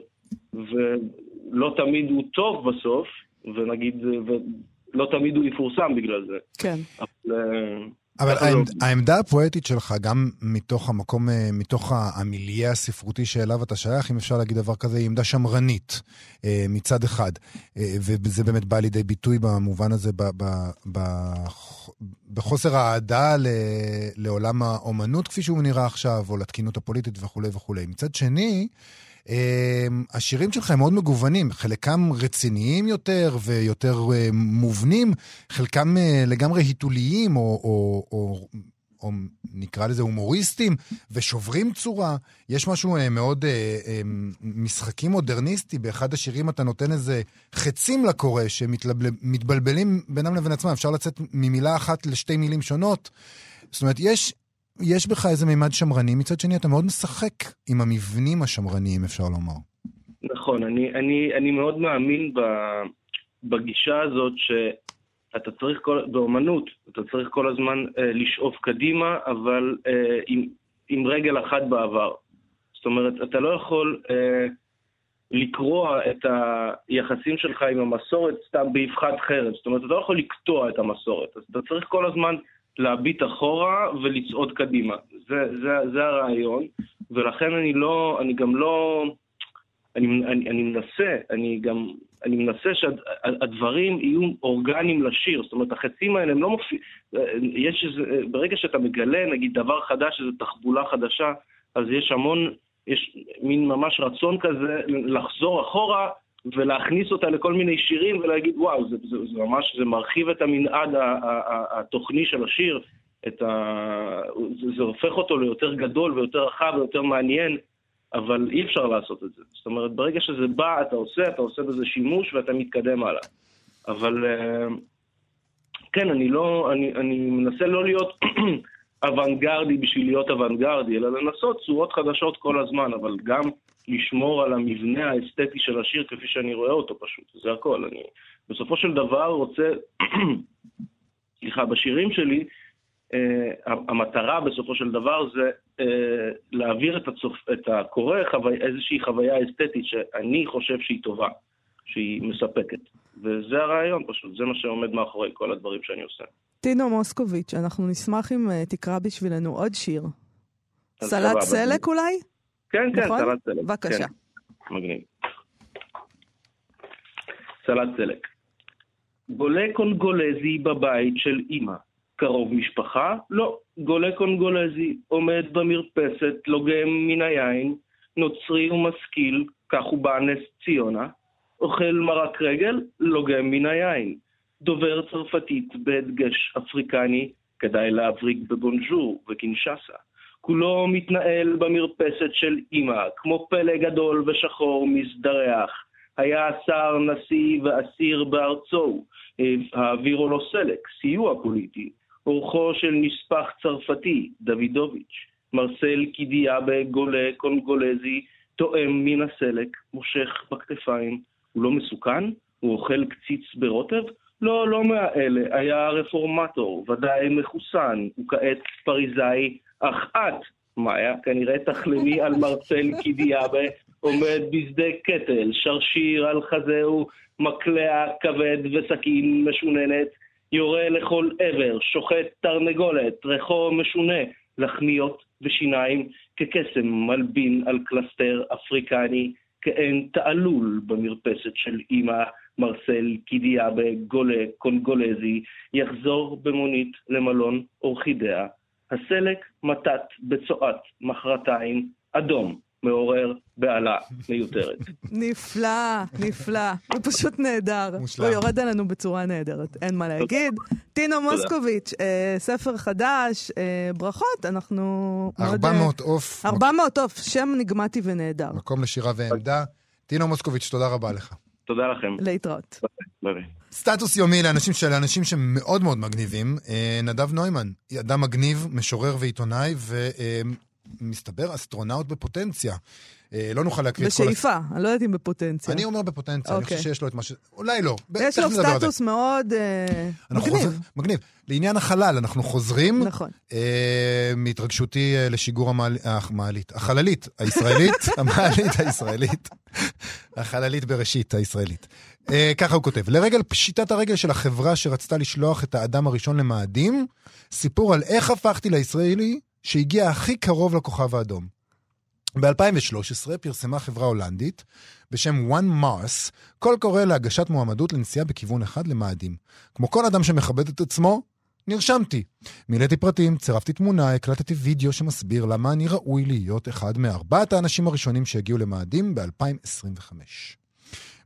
ולא תמיד הוא טוב בסוף, ונגיד, ולא תמיד הוא יפורסם בגלל זה. כן. אבל, uh, אבל העמד, העמדה הפואטית שלך, גם מתוך המקום, אה, מתוך המיליה הספרותי שאליו אתה שייך, אם אפשר להגיד דבר כזה, היא עמדה שמרנית אה, מצד אחד. אה, וזה באמת בא לידי ביטוי במובן הזה, ב, ב, ב, בחוסר האהדה לעולם האומנות כפי שהוא נראה עכשיו, או לתקינות הפוליטית וכולי וכולי. מצד שני, השירים שלך הם מאוד מגוונים, חלקם רציניים יותר ויותר אה, מובנים, חלקם אה, לגמרי היתוליים או, או, או, או נקרא לזה הומוריסטים ושוברים צורה. יש משהו אה, מאוד משחקי מודרניסטי, באחד השירים אתה נותן איזה חצים לקורא שמתבלבלים בינם לבין עצמם, אפשר לצאת ממילה אחת לשתי מילים שונות. זאת אומרת, יש יש בך איזה מימד שמרני, מצד שני אתה מאוד משחק עם המבנים השמרניים, אפשר לומר. נכון, אני, אני, אני מאוד מאמין ב, בגישה הזאת שאתה צריך, כל, באומנות, אתה צריך כל הזמן אה, לשאוף קדימה, אבל אה, עם, עם רגל אחת בעבר. זאת אומרת, אתה לא יכול אה, לקרוע את היחסים שלך עם המסורת סתם באבחת חרב. זאת אומרת, אתה לא יכול לקטוע את המסורת. אז אתה צריך כל הזמן להביט אחורה ולצעוד קדימה. זה, זה, זה הרעיון, ולכן אני לא, אני גם לא, אני, אני, אני מנסה, אני גם, אני מנסה שהדברים יהיו אורגניים לשיר, זאת אומרת, החצים האלה הם לא מופיעים, יש איזה, ברגע שאתה מגלה, נגיד, דבר חדש, איזו תחבולה חדשה, אז יש המון, יש מין ממש רצון כזה לחזור אחורה ולהכניס אותה לכל מיני שירים ולהגיד, וואו, זה, זה, זה ממש, זה מרחיב את המנעד התוכני של השיר, את ה... זה, זה הופך אותו ליותר גדול ויותר רחב ויותר מעניין, אבל אי אפשר לעשות את זה. זאת אומרת, ברגע שזה בא, אתה עושה, אתה עושה בזה שימוש ואתה מתקדם הלאה. אבל אה, כן, אני לא, אני, אני מנסה לא להיות אוונגרדי בשביל להיות אוונגרדי, אלא לנסות צורות חדשות כל הזמן, אבל גם לשמור על המבנה האסתטי של השיר כפי שאני רואה אותו פשוט, זה הכל. אני בסופו של דבר רוצה, סליחה, בשירים שלי, uh, המטרה בסופו של דבר זה uh, להעביר את, הצופ... את הקורא חוו... איזושהי חוויה אסתטית שאני חושב שהיא טובה, שהיא מספקת. וזה הרעיון פשוט, זה מה שעומד מאחורי כל הדברים שאני עושה. טינו מוסקוביץ', אנחנו נשמח אם uh, תקרא בשבילנו עוד שיר. סלט סלק אולי? כן, כן, נכון? סלט סלק. בבקשה. כן. מגניב. סלט סלק. גולה קונגולזי בבית של אימא. קרוב משפחה? לא. גולה קונגולזי עומד במרפסת, לוגם מן היין, נוצרי ומשכיל, כך הוא בא נס ציונה. אוכל מרק רגל, לוגם מן היין. דובר צרפתית בהדגש אפריקני, כדאי להבריק בבונז'ור וקינשאסה. כולו מתנהל במרפסת של אמא, כמו פלא גדול ושחור מזדרח. היה שר, נשיא ואסיר בארצו, העבירו לו סלק, סיוע פוליטי. אורחו של נספח צרפתי, דוידוביץ', מרסל קידיה בגולה קונגולזי, תואם מן הסלק, מושך בכתפיים. הוא לא מסוכן? הוא אוכל קציץ ברוטב? לא, לא מהאלה, היה רפורמטור, ודאי מחוסן, וכעת פריזאי, אך את, מאיה, כנראה תחלמי על מרצל קידיאבה, עומד בשדה קטל, שרשיר על חזהו, מקלע כבד וסכין משוננת, יורה לכל עבר, שוחט תרנגולת, ריחו משונה, לחמיות ושיניים, כקסם מלבין על קלסתר אפריקני, כאין תעלול במרפסת של אמא, מרסל קידיאבה גולה קונגולזי, יחזור במונית למלון אורחידאה. הסלק מתת בצואת מחרתיים, אדום, מעורר בהלה מיותרת. נפלא, נפלא. הוא פשוט נהדר. מושלם. הוא יורד עלינו בצורה נהדרת, אין מה להגיד. טינו מוסקוביץ', אה, ספר חדש, אה, ברכות, אנחנו... 400 עוף. 400 עוף, שם אניגמטי ונהדר. מקום לשירה ועמדה. טינו מוסקוביץ', תודה רבה לך. תודה לכם. להתראות. ביי ביי. סטטוס יומי לאנשים של אנשים שמאוד מאוד מגניבים. אה, נדב נוימן, אדם מגניב, משורר ועיתונאי, ומסתבר אסטרונאוט בפוטנציה. אה, לא נוכל להקריא את כל... בשאיפה, אני לא יודעת אם בפוטנציה. אני אומר בפוטנציה, אני חושב אוקיי. שיש לו את מה ש... אולי לא. יש לו סטטוס מאוד אה, מגניב. מגניב. לעניין החלל, אנחנו חוזרים. נכון. מהתרגשותי לשיגור המעלית. החללית הישראלית, המעלית הישראלית. החללית בראשית הישראלית. אה, ככה הוא כותב, לרגל פשיטת הרגל של החברה שרצתה לשלוח את האדם הראשון למאדים, סיפור על איך הפכתי לישראלי שהגיע הכי קרוב לכוכב האדום. ב-2013 פרסמה חברה הולנדית בשם One Mars קול קורא להגשת מועמדות לנסיעה בכיוון אחד למאדים. כמו כל אדם שמכבד את עצמו, נרשמתי. מילאתי פרטים, צירפתי תמונה, הקלטתי וידאו שמסביר למה אני ראוי להיות אחד מארבעת האנשים הראשונים שהגיעו למאדים ב-2025.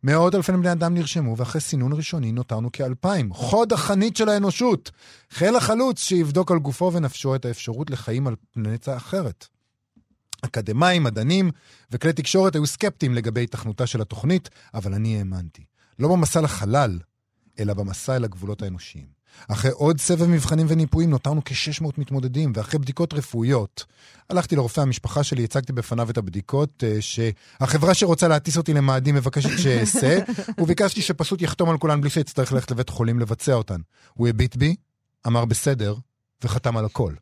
מאות אלפי בני אדם נרשמו, ואחרי סינון ראשוני נותרנו כאלפיים. חוד החנית של האנושות. חיל החלוץ שיבדוק על גופו ונפשו את האפשרות לחיים על פלנטה אחרת. אקדמאים, מדענים וכלי תקשורת היו סקפטיים לגבי התכנותה של התוכנית, אבל אני האמנתי. לא במסע לחלל, אלא במסע אל הגבולות האנושיים. אחרי עוד סבב מבחנים וניפויים נותרנו כ-600 מתמודדים, ואחרי בדיקות רפואיות, הלכתי לרופא המשפחה שלי, הצגתי בפניו את הבדיקות uh, שהחברה שרוצה להטיס אותי למאדים מבקשת שאעשה, וביקשתי שפשוט יחתום על כולן בלי שאצטרך ללכת לבית חולים לבצע אותן. הוא הביט בי, אמר בסדר, וחתם על הכל.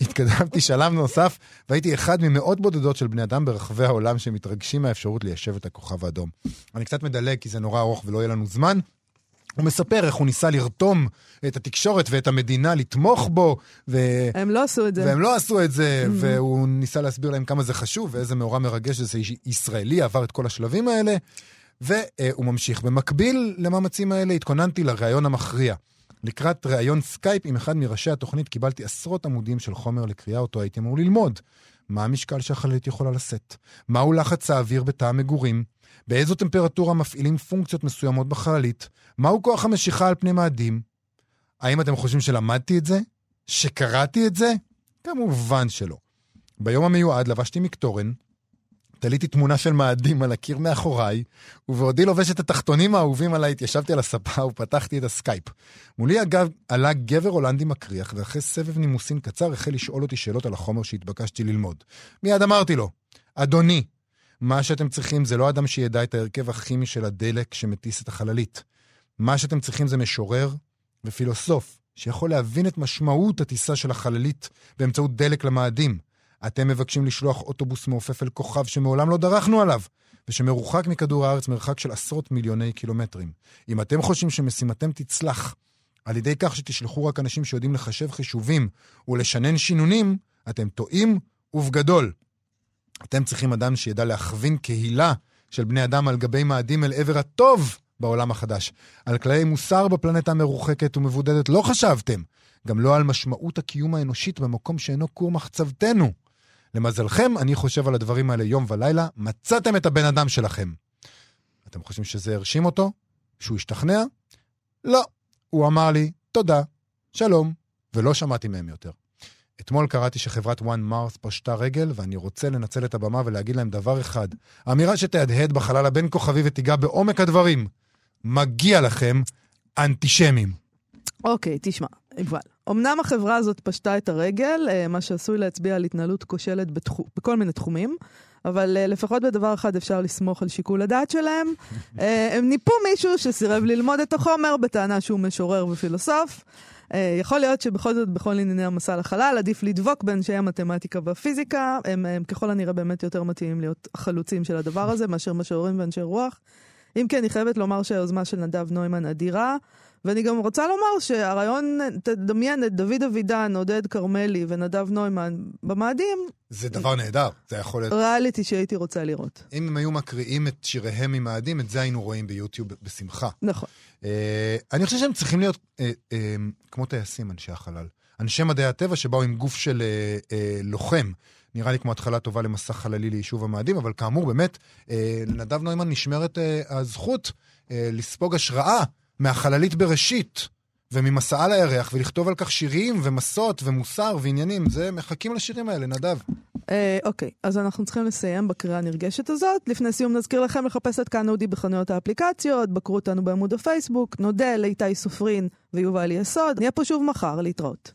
התקדמתי שלב נוסף, והייתי אחד ממאות בודדות של בני אדם ברחבי העולם שמתרגשים מהאפשרות ליישב את הכוכב האדום. אני קצת מדלג כי זה נורא ארוך ולא יהיה לנו זמן. הוא מספר איך הוא ניסה לרתום את התקשורת ואת המדינה לתמוך בו. ו... הם לא עשו את זה. והם לא עשו את זה, mm-hmm. והוא ניסה להסביר להם כמה זה חשוב ואיזה מאורע מרגש שזה ישראלי, עבר את כל השלבים האלה, והוא ממשיך. במקביל למאמצים האלה התכוננתי לראיון המכריע. לקראת ראיון סקייפ עם אחד מראשי התוכנית קיבלתי עשרות עמודים של חומר לקריאה אותו הייתי אמור ללמוד. מה המשקל שהחללית יכולה לשאת? מהו לחץ האוויר בתא המגורים? באיזו טמפרטורה מפעילים פונקציות מסוימות בחללית? מהו כוח המשיכה על פני מאדים? האם אתם חושבים שלמדתי את זה? שקראתי את זה? כמובן שלא. ביום המיועד לבשתי מקטורן, תליתי תמונה של מאדים על הקיר מאחוריי, ובעודי לובש את התחתונים האהובים עליי, התיישבתי על הספה ופתחתי את הסקייפ. מולי אגב עלה גבר הולנדי מקריח, ואחרי סבב נימוסין קצר החל לשאול אותי שאלות על החומר שהתבקשתי ללמוד. מיד אמרתי לו, אדוני, מה שאתם צריכים זה לא אדם שידע את ההרכב הכימי של הדלק שמטיס את החללית. מה שאתם צריכים זה משורר ופילוסוף שיכול להבין את משמעות הטיסה של החללית באמצעות דלק למאדים. אתם מבקשים לשלוח אוטובוס מעופף אל כוכב שמעולם לא דרכנו עליו, ושמרוחק מכדור הארץ מרחק של עשרות מיליוני קילומטרים. אם אתם חושבים שמשימתם תצלח על ידי כך שתשלחו רק אנשים שיודעים לחשב חישובים ולשנן שינונים, אתם טועים ובגדול. אתם צריכים אדם שידע להכווין קהילה של בני אדם על גבי מאדים אל עבר הטוב בעולם החדש. על כללי מוסר בפלנטה המרוחקת ומבודדת לא חשבתם. גם לא על משמעות הקיום האנושית במקום שאינו כור מחצבתנו. למזלכם, אני חושב על הדברים האלה יום ולילה, מצאתם את הבן אדם שלכם. אתם חושבים שזה הרשים אותו? שהוא השתכנע? לא. הוא אמר לי, תודה, שלום, ולא שמעתי מהם יותר. אתמול קראתי שחברת one mouth פשטה רגל, ואני רוצה לנצל את הבמה ולהגיד להם דבר אחד. אמירה שתהדהד בחלל הבין כוכבי ותיגע בעומק הדברים. מגיע לכם אנטישמים. אוקיי, תשמע, יובל. אמנם החברה הזאת פשטה את הרגל, אה, מה שעשוי להצביע על התנהלות כושלת בתחו, בכל מיני תחומים, אבל uh, לפחות בדבר אחד אפשר לסמוך על שיקול הדעת שלהם. uh, הם ניפו מישהו שסירב ללמוד את החומר בטענה שהוא משורר ופילוסוף. Uh, יכול להיות שבכל זאת, בכל ענייני המסע לחלל, עדיף לדבוק באנשי המתמטיקה והפיזיקה. הם, הם ככל הנראה באמת יותר מתאימים להיות החלוצים של הדבר הזה, מאשר משוררים ואנשי רוח. אם כן, אני חייבת לומר שהיוזמה של נדב נוימן אדירה. ואני גם רוצה לומר שהרעיון, תדמיין את דוד אבידן, עודד כרמלי ונדב נוימן במאדים. זה דבר נהדר, זה יכול להיות... ריאליטי שהייתי רוצה לראות. אם הם היו מקריאים את שיריהם ממאדים, את זה היינו רואים ביוטיוב בשמחה. נכון. אה, אני חושב שהם צריכים להיות אה, אה, כמו טייסים, אנשי החלל. אנשי מדעי הטבע שבאו עם גוף של אה, אה, לוחם. נראה לי כמו התחלה טובה למסע חללי ליישוב המאדים, אבל כאמור, באמת, אה, לנדב נוימן נשמרת אה, הזכות אה, לספוג השראה מהחללית בראשית, וממסעה לירח, ולכתוב על כך שירים ומסות ומוסר ועניינים. זה, מחכים לשירים האלה, נדב. אה, אוקיי, אז אנחנו צריכים לסיים בקריאה הנרגשת הזאת. לפני סיום נזכיר לכם לחפש את כאן אודי בחנויות האפליקציות, בקרו אותנו בעמוד הפייסבוק, נודה לאיתי סופרין ויובל יסוד. נהיה פה שוב מחר, להתראות.